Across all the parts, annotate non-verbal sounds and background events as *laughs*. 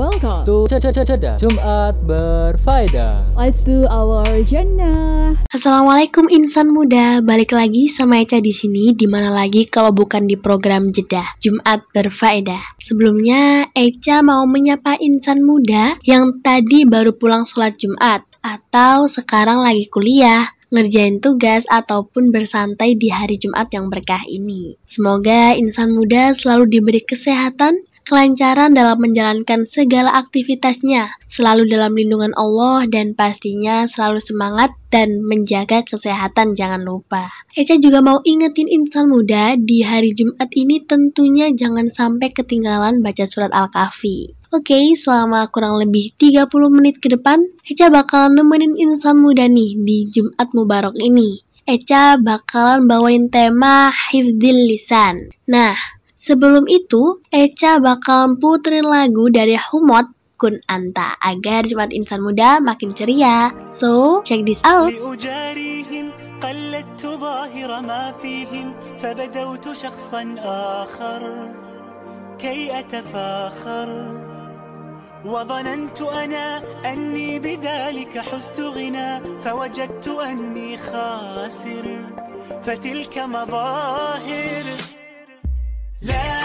welcome to Ceda Jumat Berfaedah. Let's do our jannah. Assalamualaikum insan muda, balik lagi sama Eca di sini. Di mana lagi kalau bukan di program Jeda Jumat Berfaedah. Sebelumnya Eca mau menyapa insan muda yang tadi baru pulang sholat Jumat atau sekarang lagi kuliah ngerjain tugas ataupun bersantai di hari Jumat yang berkah ini. Semoga insan muda selalu diberi kesehatan, kelancaran dalam menjalankan segala aktivitasnya, selalu dalam lindungan Allah dan pastinya selalu semangat dan menjaga kesehatan jangan lupa. Eca juga mau ingetin insan muda di hari Jumat ini tentunya jangan sampai ketinggalan baca surat Al-Kahfi. Oke, okay, selama kurang lebih 30 menit ke depan, Eca bakal nemenin insan muda nih di Jumat Mubarak ini. Eca bakalan bawain tema Hifdil Lisan. Nah, Sebelum itu, Eca bakal puterin lagu dari Humot Kun Anta agar Jumat Insan Muda makin ceria. So, check this out. قلدت ظاهر ما فيهم فبدوت شخصا آخر كي أتفاخر وظننت أنا أني بذلك حزت غنى فوجدت أني خاسر فتلك مظاهر Let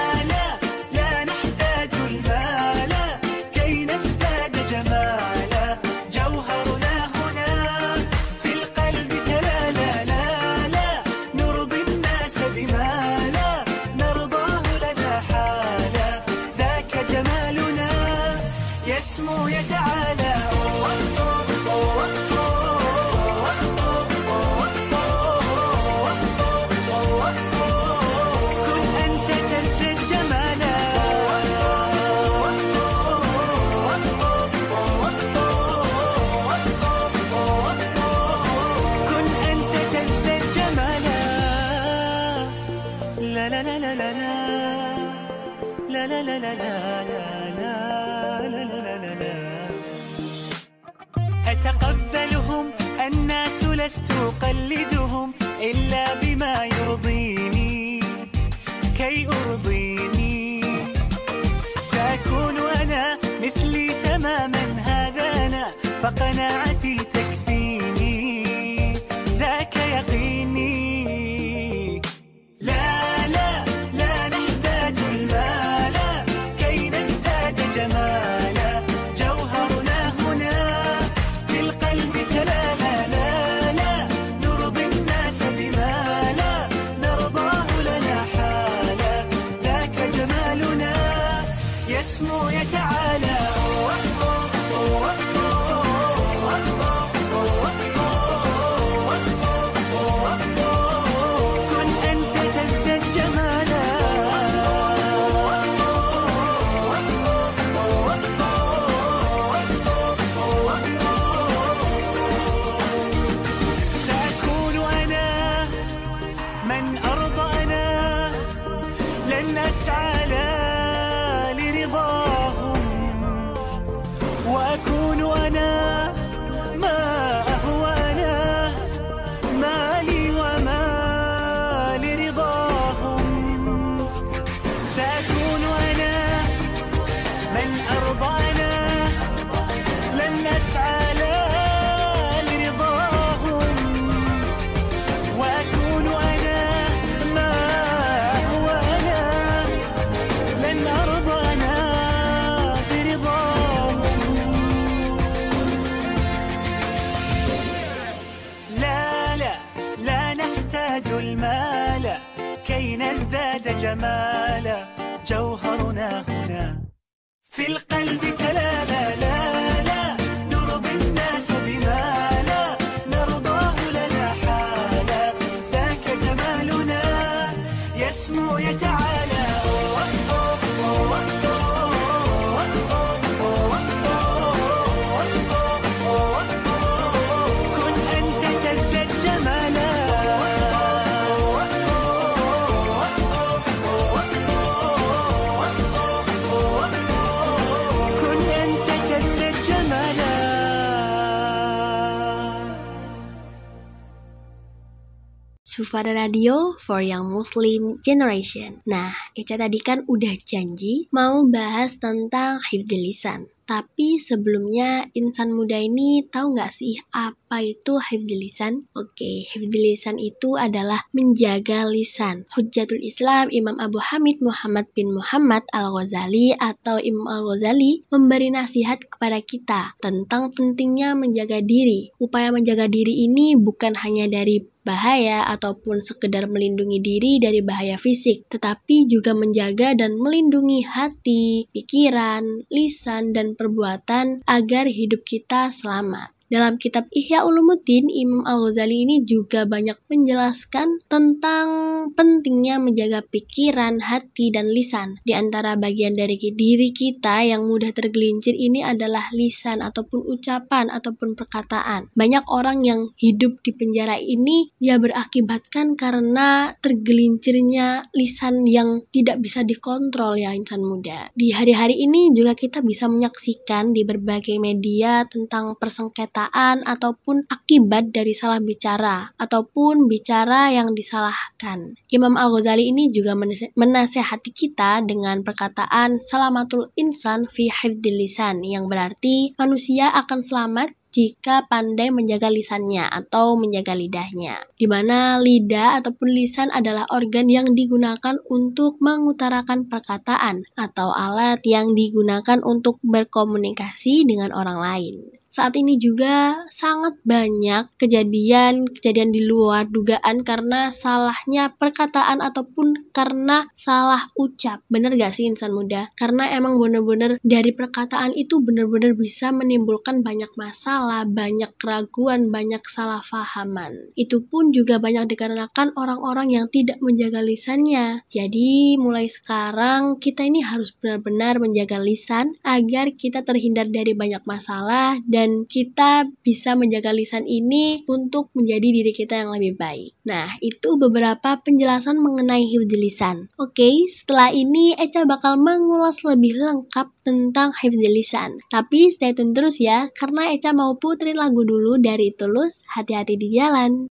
Sufara Radio for Young Muslim Generation. Nah, Eca tadi kan udah janji mau bahas tentang hifdzil lisan. Tapi sebelumnya insan muda ini tahu nggak sih apa itu hifdzil lisan? Oke, hifdzil lisan itu adalah menjaga lisan. Hujjatul Islam Imam Abu Hamid Muhammad bin Muhammad Al-Ghazali atau Imam Al-Ghazali memberi nasihat kepada kita tentang pentingnya menjaga diri. Upaya menjaga diri ini bukan hanya dari bahaya ataupun sekedar melindungi diri dari bahaya fisik, tetapi juga menjaga dan melindungi hati, pikiran, lisan, dan perbuatan agar hidup kita selamat. Dalam kitab Ihya Ulumuddin, Imam Al-Ghazali ini juga banyak menjelaskan tentang pentingnya menjaga pikiran, hati, dan lisan. Di antara bagian dari diri kita yang mudah tergelincir ini adalah lisan ataupun ucapan ataupun perkataan. Banyak orang yang hidup di penjara ini ya berakibatkan karena tergelincirnya lisan yang tidak bisa dikontrol ya insan muda. Di hari-hari ini juga kita bisa menyaksikan di berbagai media tentang persengketaan perkataan ataupun akibat dari salah bicara ataupun bicara yang disalahkan. Imam Al-Ghazali ini juga menasehati kita dengan perkataan salamatul insan fi lisan yang berarti manusia akan selamat jika pandai menjaga lisannya atau menjaga lidahnya. Di mana lidah ataupun lisan adalah organ yang digunakan untuk mengutarakan perkataan atau alat yang digunakan untuk berkomunikasi dengan orang lain saat ini juga sangat banyak kejadian-kejadian di luar dugaan karena salahnya perkataan ataupun karena salah ucap. Bener gak sih insan muda? Karena emang bener-bener dari perkataan itu bener-bener bisa menimbulkan banyak masalah, banyak keraguan, banyak salah fahaman. Itu pun juga banyak dikarenakan orang-orang yang tidak menjaga lisannya. Jadi mulai sekarang kita ini harus benar-benar menjaga lisan agar kita terhindar dari banyak masalah dan dan kita bisa menjaga lisan ini untuk menjadi diri kita yang lebih baik. Nah, itu beberapa penjelasan mengenai hifdzil lisan. Oke, setelah ini Eca bakal mengulas lebih lengkap tentang hifdzil lisan. Tapi stay tune terus ya, karena Eca mau puterin lagu dulu dari Tulus, Hati-hati di Jalan.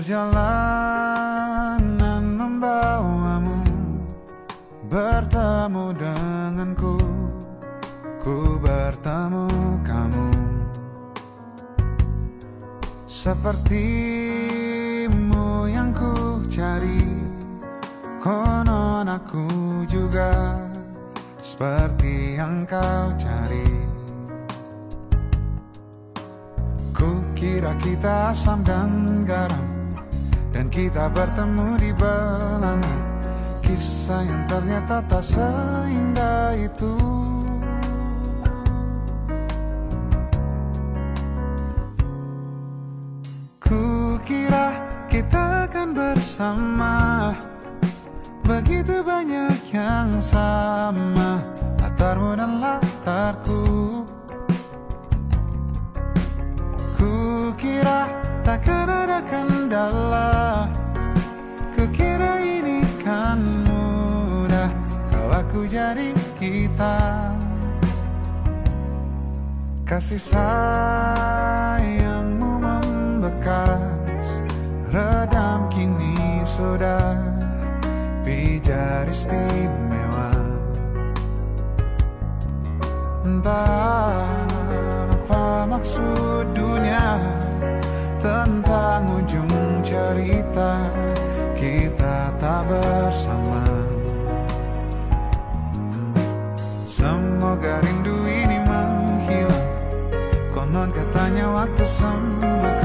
Perjalanan membawamu Bertemu denganku Ku bertemu kamu. Sepertimu yang ku cari Konon aku juga Seperti yang kau cari. Ku kira kita asam dan garam dan kita bertemu di belanga Kisah yang ternyata tak seindah itu. Kukira kita akan bersama. Begitu banyak yang sama. Latarmu dan latarku. Kukira takkan ada kendala aku jadi kita. Kasih sayangmu membekas Redam kini sudah. Pijar istimewa. Entah apa maksud dunia tentang ujung cerita kita tak bersama Semoga rindu ini menghilang. Konon katanya waktu sembuhkan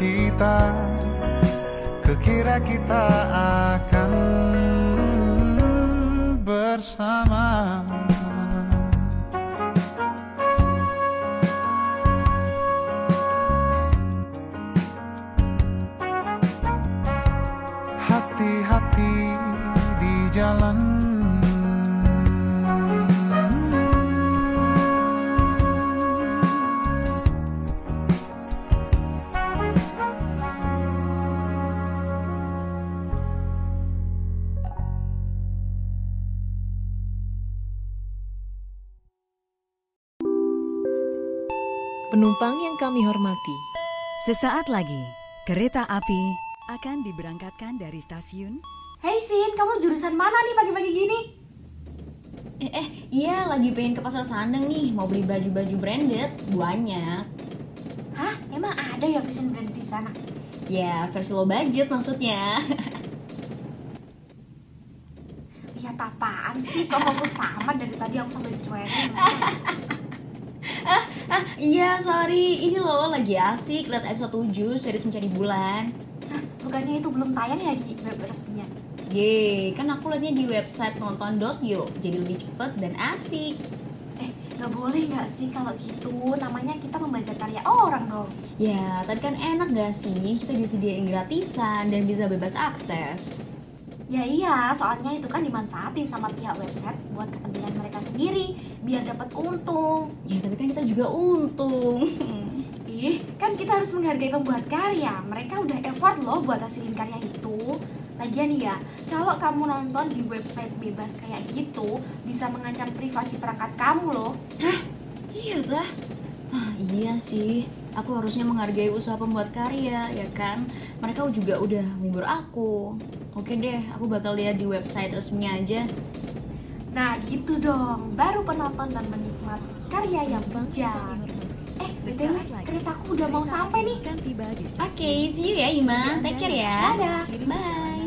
kita Kukira kita akan bersama kami hormati, Sesaat lagi, kereta api akan diberangkatkan dari stasiun Hei Sin, kamu jurusan mana nih pagi-pagi gini? Eh, eh, iya lagi pengen ke pasar sandeng nih, mau beli baju-baju branded, banyak. Hah? Emang ada ya fashion brand di sana? Ya, versi low budget maksudnya. Lihat apaan sih? Kok kamu sama dari tadi aku sampai dicuekin? ah, *laughs* iya, sorry. Ini loh lagi asik liat episode 7 series Mencari Bulan. Hah, bukannya itu belum tayang ya di web resminya? Yeay, kan aku liatnya di website nonton.yo, jadi lebih cepet dan asik. Eh, nggak boleh nggak sih kalau gitu? Namanya kita membaca karya orang dong. Ya, tapi kan enak gak sih kita disediain gratisan dan bisa bebas akses. Ya iya, soalnya itu kan dimanfaatin sama pihak website buat kepentingan mereka sendiri, biar dapat untung. Ya, tapi kan kita juga untung. Ih, kan kita harus menghargai pembuat karya. Mereka udah effort loh buat hasilin karya itu. Lagian ya, kalau kamu nonton di website bebas kayak gitu, bisa mengancam privasi perangkat kamu loh. Iya dah. Ah, iya sih. Aku harusnya menghargai usaha pembuat karya, ya kan? Mereka juga udah ngubur aku. Oke deh, aku bakal lihat di website resminya aja. Nah gitu dong, baru penonton dan menikmat karya yang bijak. Eh, BTW, keretaku udah mau sampai nih. Oke, stasiun see you ya Ima. Take care ya. Dadah. Bye.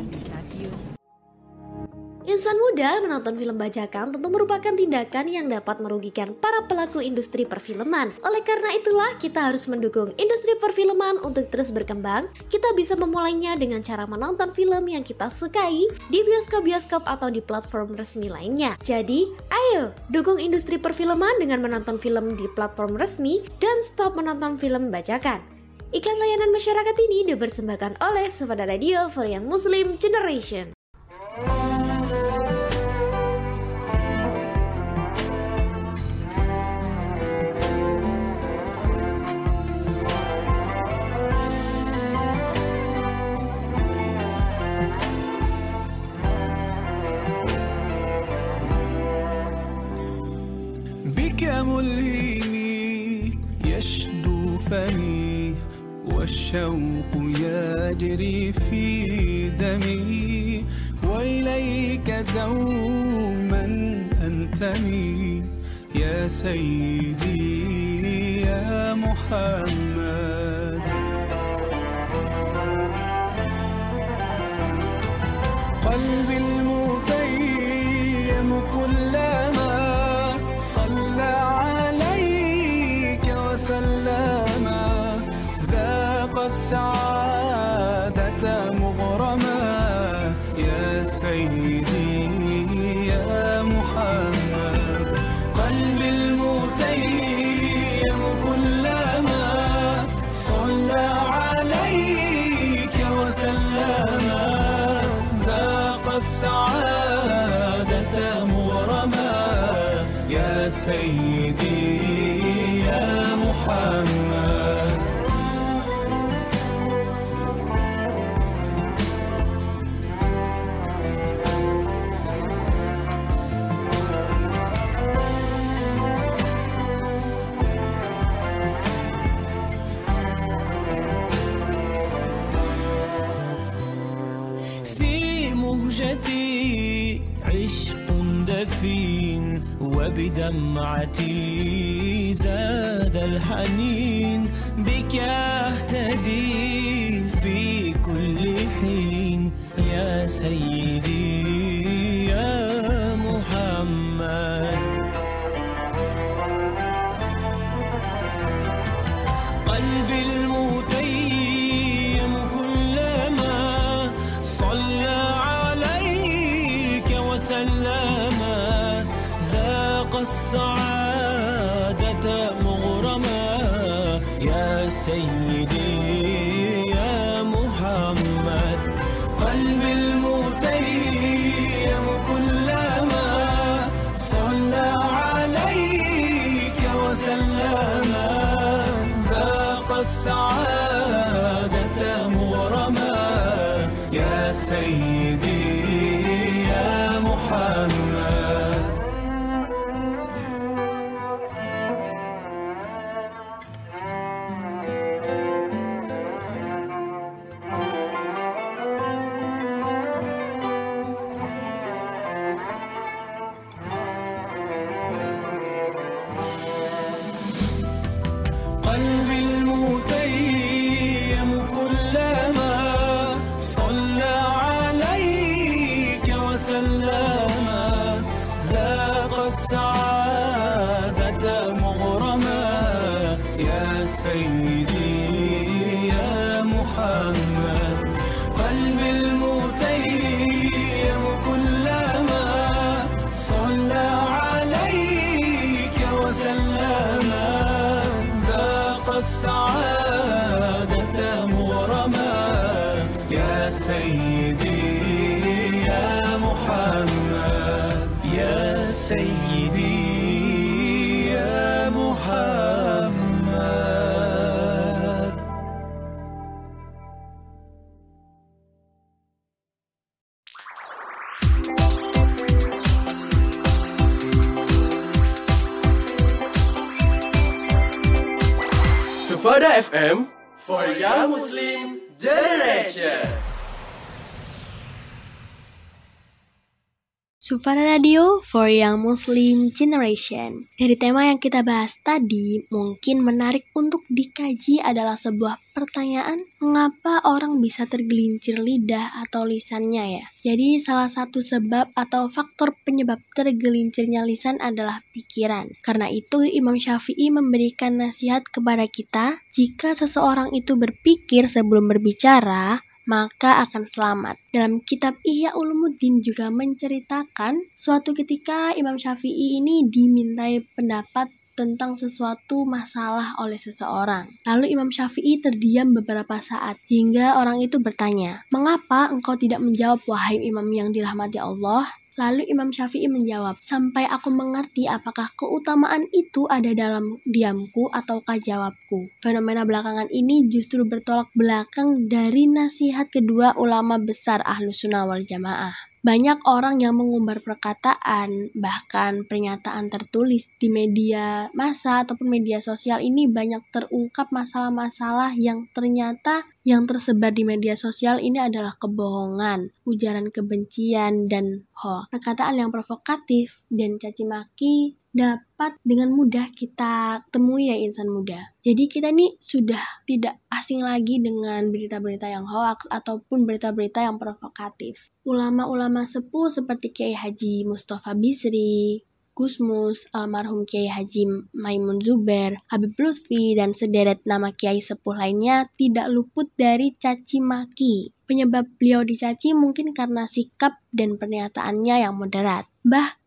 Insan muda menonton film bajakan tentu merupakan tindakan yang dapat merugikan para pelaku industri perfilman. Oleh karena itulah, kita harus mendukung industri perfilman untuk terus berkembang. Kita bisa memulainya dengan cara menonton film yang kita sukai di bioskop-bioskop atau di platform resmi lainnya. Jadi, ayo dukung industri perfilman dengan menonton film di platform resmi dan stop menonton film bajakan. Iklan layanan masyarakat ini dipersembahkan oleh Sufada Radio for Young Muslim Generation. سيد السعادة مغرما يا سيدي وبدمعتي زاد الحنين بك اهتدي say سيدي يا محمد. Sufana Radio for Young Muslim Generation. Dari tema yang kita bahas tadi, mungkin menarik untuk dikaji adalah sebuah pertanyaan, mengapa orang bisa tergelincir lidah atau lisannya ya? Jadi salah satu sebab atau faktor penyebab tergelincirnya lisan adalah pikiran. Karena itu Imam Syafi'i memberikan nasihat kepada kita, jika seseorang itu berpikir sebelum berbicara, maka akan selamat. Dalam kitab Ihya Ulumuddin juga menceritakan suatu ketika Imam Syafi'i ini dimintai pendapat tentang sesuatu masalah oleh seseorang. Lalu Imam Syafi'i terdiam beberapa saat hingga orang itu bertanya, "Mengapa engkau tidak menjawab wahai imam yang dirahmati Allah?" Lalu Imam Syafi'i menjawab, sampai aku mengerti apakah keutamaan itu ada dalam diamku ataukah jawabku. Fenomena belakangan ini justru bertolak belakang dari nasihat kedua ulama besar Ahlus Sunnah wal Jamaah. Banyak orang yang mengumbar perkataan, bahkan pernyataan tertulis di media massa ataupun media sosial ini banyak terungkap masalah-masalah yang ternyata yang tersebar di media sosial ini adalah kebohongan, ujaran kebencian, dan hoax. Perkataan yang provokatif dan caci maki dapat dengan mudah kita temui ya insan muda. Jadi kita nih sudah tidak asing lagi dengan berita-berita yang hoax ataupun berita-berita yang provokatif. Ulama-ulama sepuh seperti Kiai Haji Mustafa Bisri, Gusmus, almarhum Kiai Haji Maimun Zuber, Habib Lutfi, dan sederet nama Kiai sepuh lainnya tidak luput dari caci maki. Penyebab beliau dicaci mungkin karena sikap dan pernyataannya yang moderat. Bahkan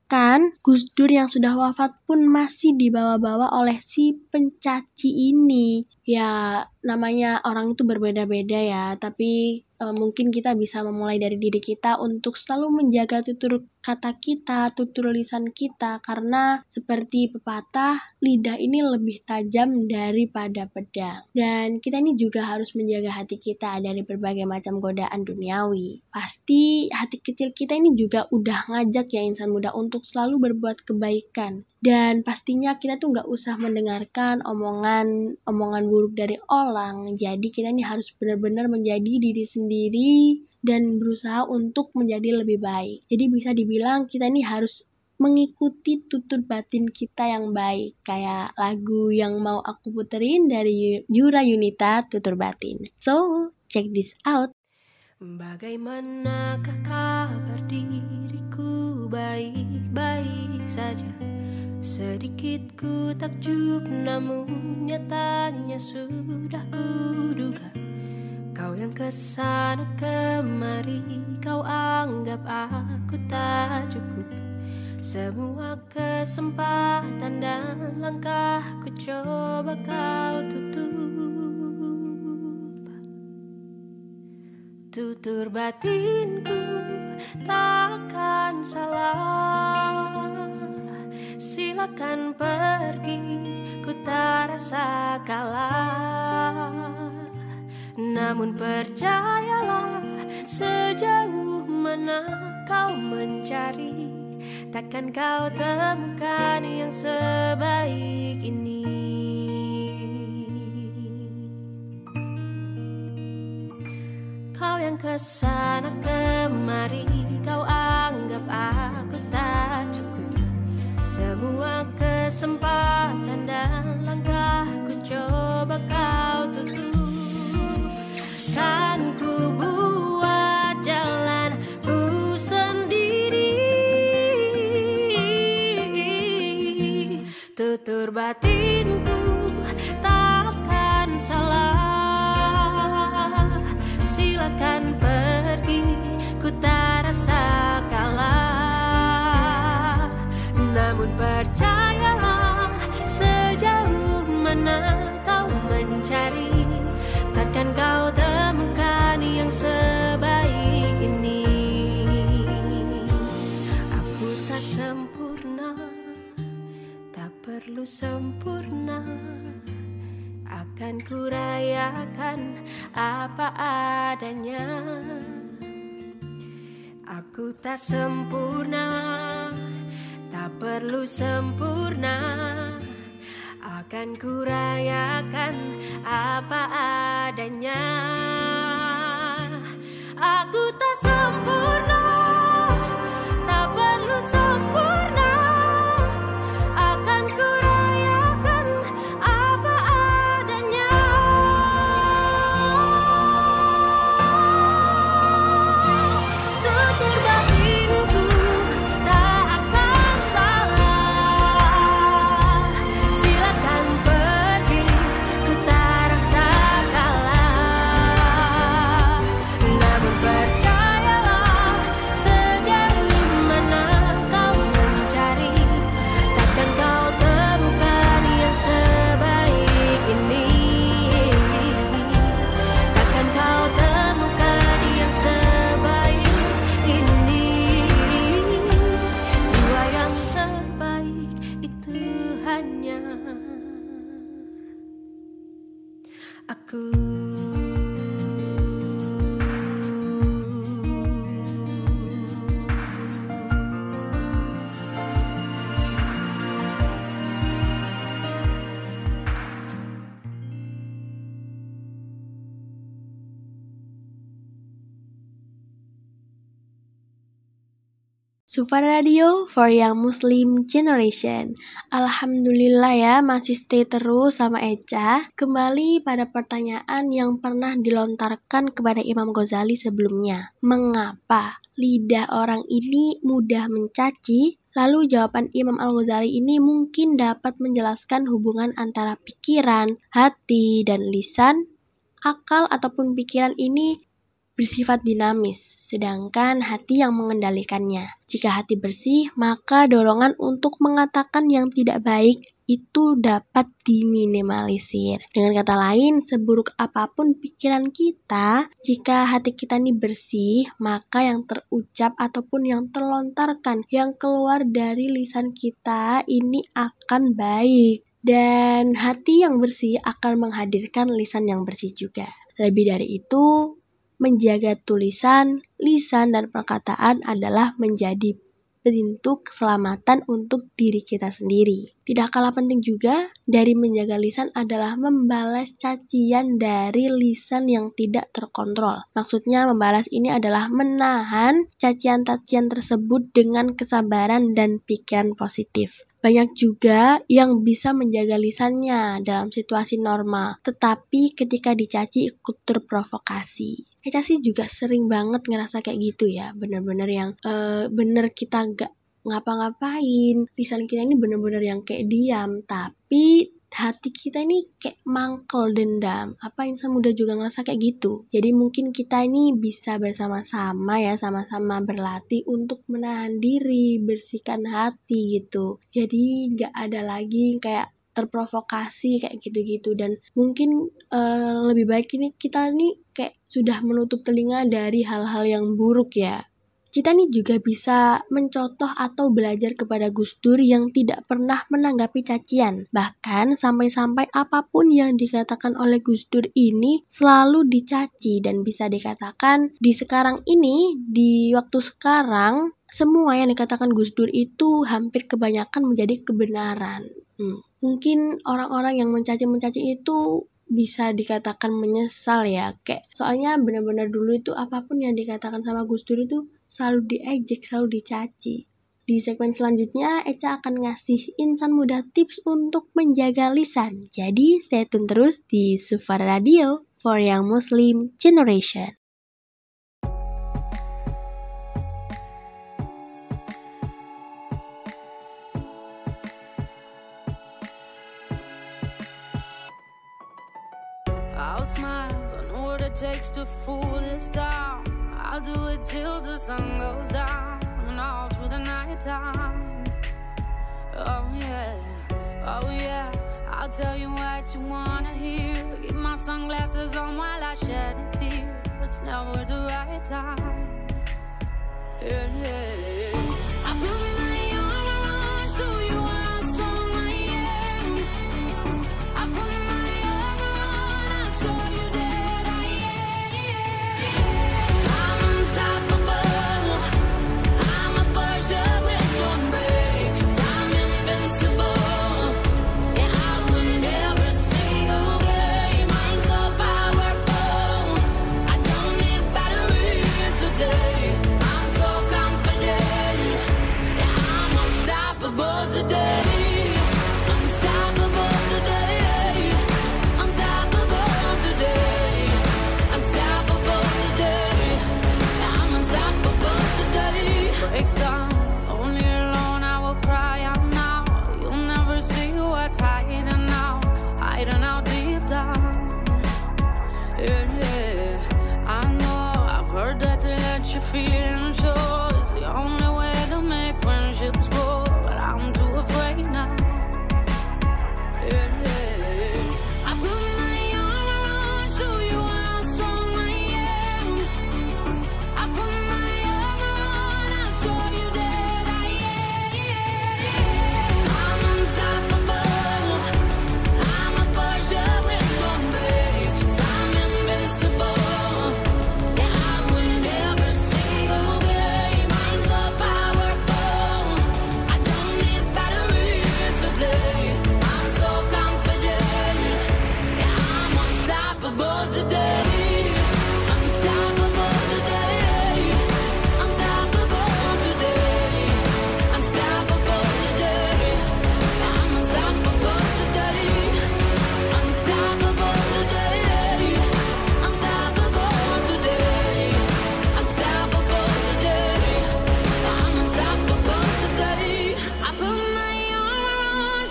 Gus Dur yang sudah wafat pun masih dibawa-bawa oleh si pencaci ini. Ya, namanya orang itu berbeda-beda ya, tapi e, mungkin kita bisa memulai dari diri kita untuk selalu menjaga tutur kata kita, tutur lisan kita, karena seperti pepatah, lidah ini lebih tajam daripada pedang. Dan kita ini juga harus menjaga hati kita dari berbagai macam godaan duniawi. Pasti hati kecil kita ini juga udah ngajak ya insan muda untuk selalu berbuat kebaikan. Dan pastinya kita tuh nggak usah mendengarkan omongan omongan buruk dari orang. Jadi kita ini harus benar-benar menjadi diri sendiri dan berusaha untuk menjadi lebih baik. Jadi bisa dibilang kita ini harus mengikuti tutur batin kita yang baik. Kayak lagu yang mau aku puterin dari Yura Yunita tutur batin. So check this out. Bagaimanakah kabar diriku? Baik-baik saja Sedikit ku takjub namun nyatanya sudah kuduga Kau yang ke sana kemari kau anggap aku tak cukup. Semua kesempatan dan langkahku coba kau tutup. Tutur batinku takkan salah Silakan pergi ku tak rasa kalah. Namun percayalah sejauh mana kau mencari Takkan kau temukan yang sebaik ini. Kau yang ke sana kemari Kau anggap aku Semua kesempatan dan langkahku coba kau tutup. Kan ku buat jalan ku sendiri. Tutur batinku takkan salah. Silakan Namun percayalah sejauh mana kau mencari Takkan kau temukan yang sebaik ini. Aku tak sempurna Tak perlu sempurna Akan kurayakan apa adanya. Aku tak sempurna Tak perlu sempurna. Akan kurayakan apa adanya Sufa Radio for Young Muslim Generation. Alhamdulillah ya masih stay terus sama Eca. Kembali pada pertanyaan yang pernah dilontarkan kepada Imam Ghazali sebelumnya. Mengapa lidah orang ini mudah mencaci? Lalu jawaban Imam Al-Ghazali ini mungkin dapat menjelaskan hubungan antara pikiran, hati, dan lisan. Akal ataupun pikiran ini bersifat dinamis, sedangkan hati yang mengendalikannya. Jika hati bersih, maka dorongan untuk mengatakan yang tidak baik itu dapat diminimalisir. Dengan kata lain, seburuk apa pun pikiran kita, jika hati kita ini bersih, maka yang terucap ataupun yang terlontarkan, yang keluar dari lisan kita ini akan baik. Dan hati yang bersih akan menghadirkan lisan yang bersih juga. Lebih dari itu, menjaga tulisan, lisan, dan perkataan adalah menjadi pintu keselamatan untuk diri kita sendiri. Tidak kalah penting juga dari menjaga lisan adalah membalas cacian dari lisan yang tidak terkontrol. Maksudnya membalas ini adalah menahan cacian-cacian tersebut dengan kesabaran dan pikiran positif. Banyak juga yang bisa menjaga lisannya dalam situasi normal, tetapi ketika dicaci ikut terprovokasi. Eca sih juga sering banget ngerasa kayak gitu ya, bener-bener yang uh, bener kita gak ngapa-ngapain, lisan kita ini bener-bener yang kayak diam, tapi hati kita ini kayak mangkel dendam. Apa insan muda juga ngerasa kayak gitu? Jadi mungkin kita ini bisa bersama-sama ya, sama-sama berlatih untuk menahan diri, bersihkan hati gitu. Jadi nggak ada lagi kayak terprovokasi kayak gitu-gitu. Dan mungkin uh, lebih baik ini kita nih kayak sudah menutup telinga dari hal-hal yang buruk ya. Kita nih juga bisa mencontoh atau belajar kepada Gus Dur yang tidak pernah menanggapi cacian. Bahkan sampai-sampai apa pun yang dikatakan oleh Gus Dur ini selalu dicaci. Dan bisa dikatakan di sekarang ini, di waktu sekarang, semua yang dikatakan Gus Dur itu hampir kebanyakan menjadi kebenaran. Hmm. Mungkin orang-orang yang mencaci-mencaci itu bisa dikatakan menyesal ya kayak soalnya benar-benar dulu itu apa pun yang dikatakan sama Gus Dur itu selalu diejek, selalu dicaci. Di segmen selanjutnya, Eca akan ngasih insan muda tips untuk menjaga lisan. Jadi, stay tune terus di Sufara Radio for Young Muslim Generation. Takes to fool this town. I'll do it till the sun goes down and all through the night time. Oh yeah, oh yeah. I'll tell you what you wanna hear. Keep my sunglasses on while I shed a tear. It's never the right time. Yeah, yeah, yeah.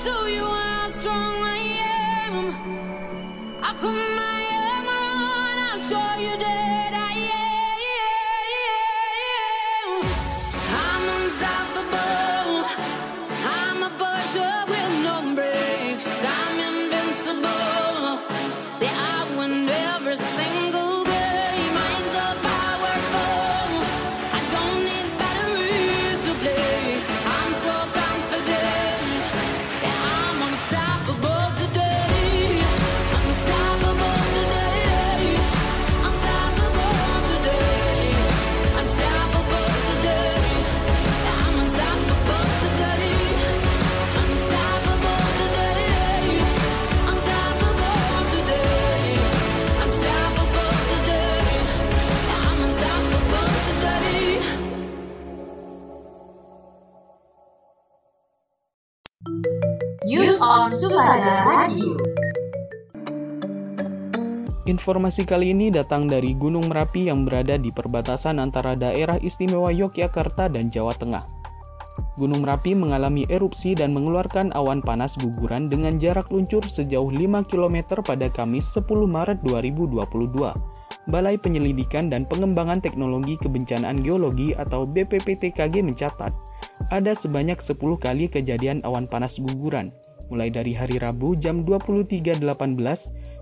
show you how strong I am. I put my armor on, I'll show you that I am. On Sumada Radio. Informasi kali ini datang dari Gunung Merapi yang berada di perbatasan antara daerah istimewa Yogyakarta dan Jawa Tengah. Gunung Merapi mengalami erupsi dan mengeluarkan awan panas guguran dengan jarak luncur sejauh 5 km pada Kamis 10 Maret 2022. Balai Penyelidikan dan Pengembangan Teknologi Kebencanaan Geologi atau BPPTKG mencatat, ada sebanyak 10 kali kejadian awan panas guguran, mulai dari hari Rabu jam 23.18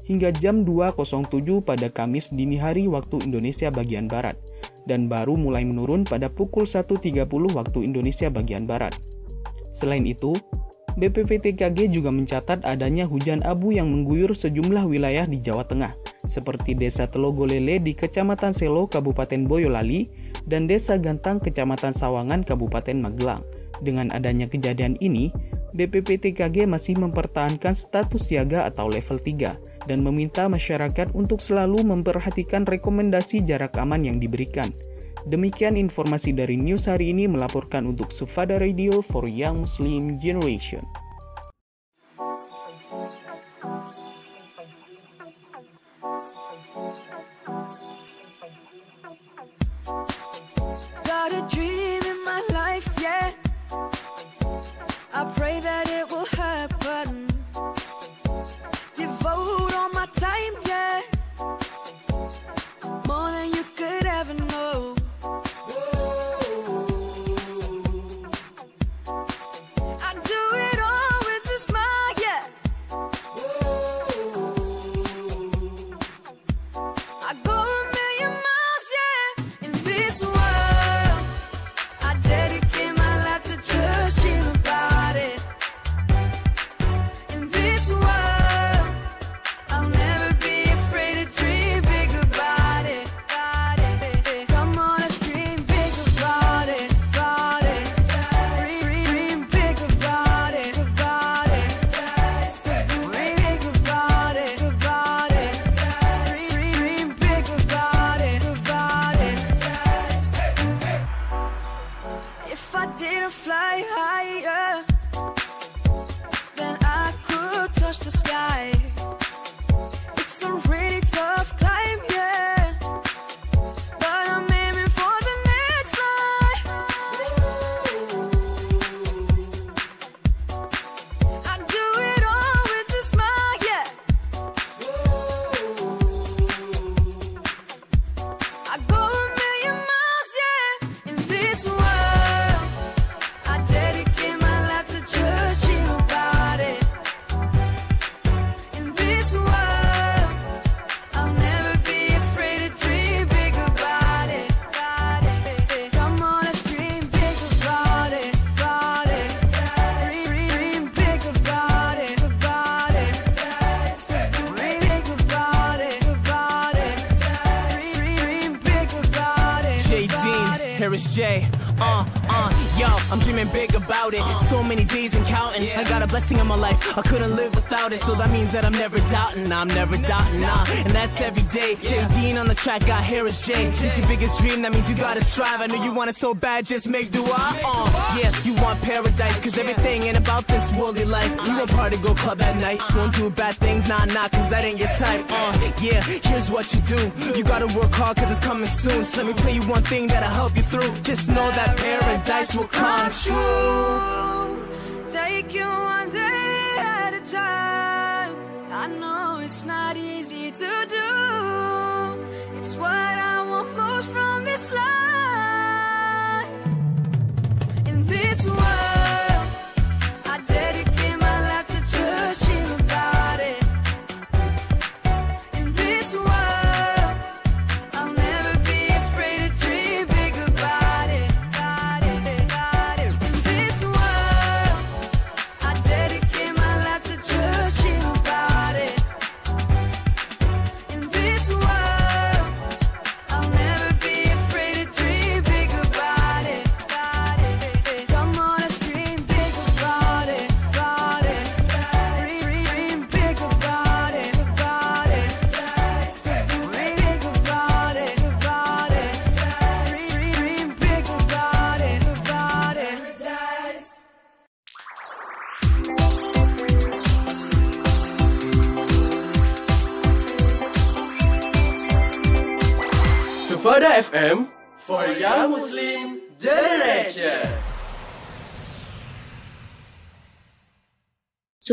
hingga jam 2.07 pada Kamis dini hari waktu Indonesia bagian Barat, dan baru mulai menurun pada pukul 1.30 waktu Indonesia bagian Barat. Selain itu, BPPTKG juga mencatat adanya hujan abu yang mengguyur sejumlah wilayah di Jawa Tengah, seperti Desa Telogolele di Kecamatan Selo, Kabupaten Boyolali, dan Desa Gantang, Kecamatan Sawangan, Kabupaten Magelang. Dengan adanya kejadian ini, BPPTKG masih mempertahankan status siaga atau level 3 dan meminta masyarakat untuk selalu memperhatikan rekomendasi jarak aman yang diberikan. Demikian informasi dari news hari ini melaporkan untuk Sufada Radio for Young Muslim Generation. I'm dreaming big about it. So many days and counting. I got a blessing in my life. I couldn't live without it. So that means that I'm never doubting. I'm never doubting, nah. And that's every day. J Dean on the track, got Harris J. It's your biggest dream, that means you gotta strive. I know you want it so bad, just make do I. Uh, yeah, you want paradise, cause everything ain't about this worldly life. You won't party, go club at night. Won't do bad things, nah, nah, cause that ain't your type. Uh, yeah, here's what you do. You gotta work hard, cause it's coming soon. So Let me tell you one thing that'll help you through. Just know that paradise will come Take you one day at a time. I know it's not easy to do. It's what I want most from this life. In this world,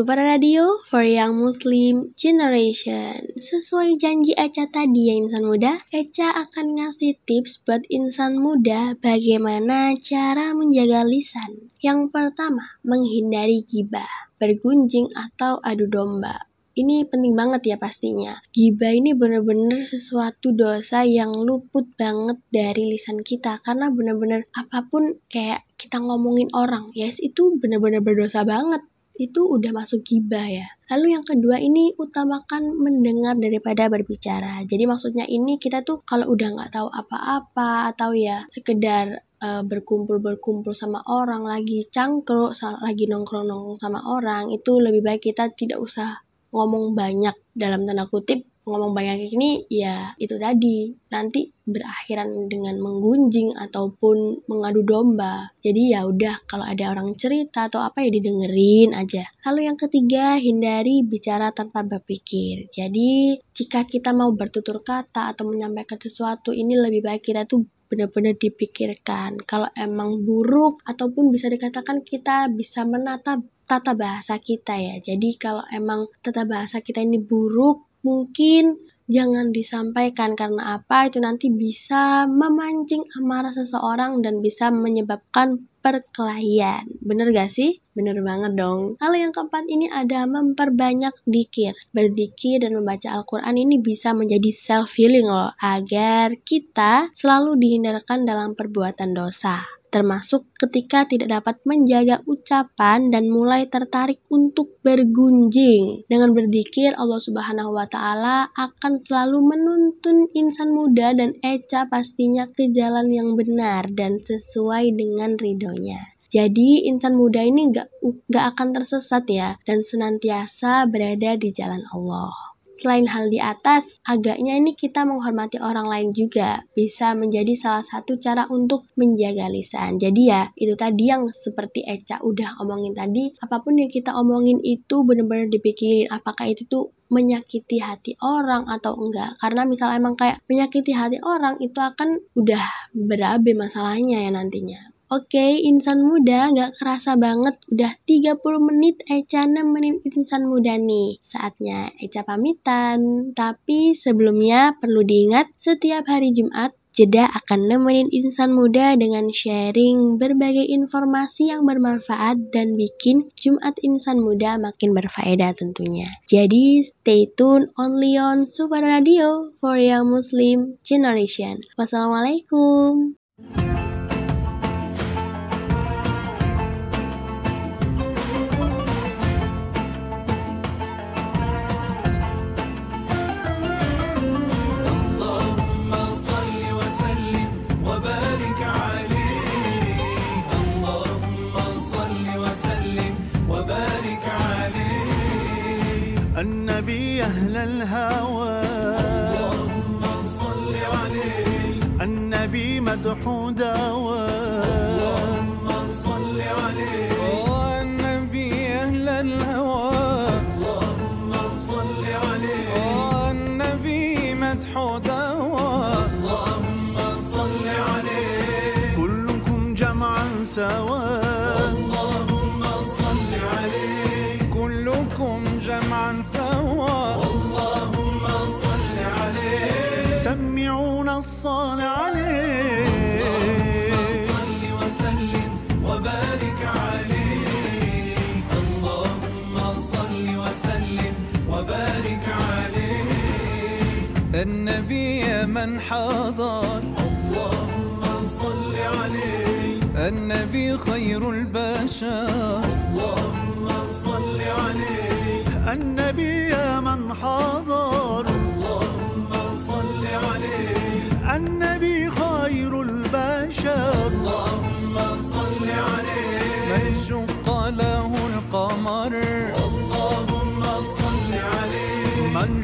Super Radio for Young Muslim Generation. Sesuai janji Eca tadi ya insan muda, Eca akan ngasih tips buat insan muda bagaimana cara menjaga lisan. Yang pertama, menghindari gibah, bergunjing atau adu domba. Ini penting banget ya pastinya. Gibah ini benar-benar sesuatu dosa yang luput banget dari lisan kita karena benar-benar apa pun kayak kita ngomongin orang, yes itu benar-benar berdosa banget itu udah masuk gibah ya. Lalu yang kedua ini utamakan mendengar daripada berbicara. Jadi maksudnya ini kita tuh kalau udah nggak tahu apa-apa atau ya sekedar uh, berkumpul-berkumpul sama orang lagi cangkruk, lagi nongkrong-nongkrong sama orang itu lebih baik kita tidak usah ngomong banyak dalam tanda kutip ngomong banyak ini ya itu tadi. Nanti berakhiran dengan menggunjing ataupun mengadu domba. Jadi ya udah kalau ada orang cerita atau apa ya didengerin aja. Lalu yang ketiga hindari bicara tanpa berpikir. Jadi jika kita mau bertutur kata atau menyampaikan sesuatu ini lebih baik kita tuh benar-benar dipikirkan. Kalau emang buruk ataupun bisa dikatakan kita bisa menata tata bahasa kita ya. Jadi kalau emang tata bahasa kita ini buruk mungkin jangan disampaikan karena apa itu nanti bisa memancing amarah seseorang dan bisa menyebabkan perkelahian. Bener gak sih? Bener banget dong. Lalu yang keempat ini ada memperbanyak dikir. Berdikir dan membaca Al-Quran ini bisa menjadi self-healing loh. Agar kita selalu dihindarkan dalam perbuatan dosa termasuk ketika tidak dapat menjaga ucapan dan mulai tertarik untuk bergunjing. Dengan berzikir, Allah Subhanahu wa taala akan selalu menuntun insan muda dan Eca pastinya ke jalan yang benar dan sesuai dengan ridhonya. Jadi insan muda ini gak, gak akan tersesat ya dan senantiasa berada di jalan Allah. Selain hal di atas, agaknya ini kita menghormati orang lain juga bisa menjadi salah satu cara untuk menjaga lisan. Jadi ya, itu tadi yang seperti Eca udah omongin tadi, apa pun yang kita omongin itu benar-benar dipikirin apakah itu tuh menyakiti hati orang atau enggak. Karena misalnya emang kayak menyakiti hati orang itu akan udah berabe masalahnya ya nantinya. Oke, insan muda gak kerasa banget udah 30 menit Eca nemenin insan muda nih. Saatnya Eca pamitan. Tapi sebelumnya perlu diingat setiap hari Jumat Jeda akan nemenin insan muda dengan sharing berbagai informasi yang bermanfaat dan bikin Jumat insan muda makin berfaedah tentunya. Jadi stay tune only on Super Radio for Young Muslim Generation. Wassalamualaikum.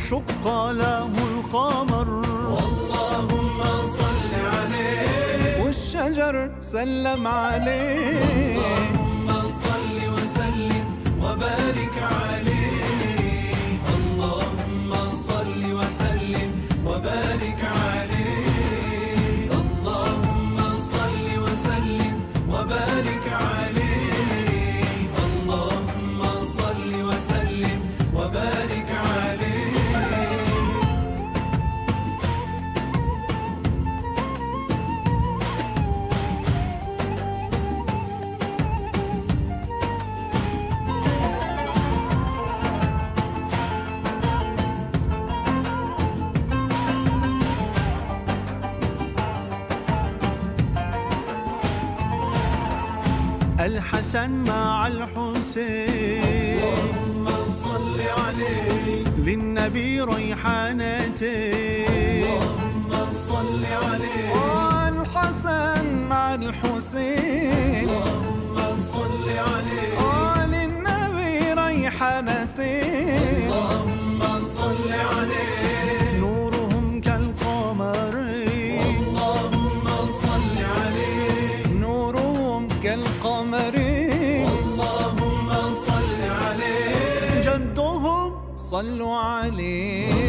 من شق له القمر. اللهم صل عليه. والشجر سلم عليه. اللهم صل وسلم وبارك عليه. الحسن مع الحسين. اللهم صل عليه. للنبي ريحانتين. اللهم صل عليه. الحسن مع الحسين. اللهم صل عليه. للنبي ريحانتين. صلوا عليه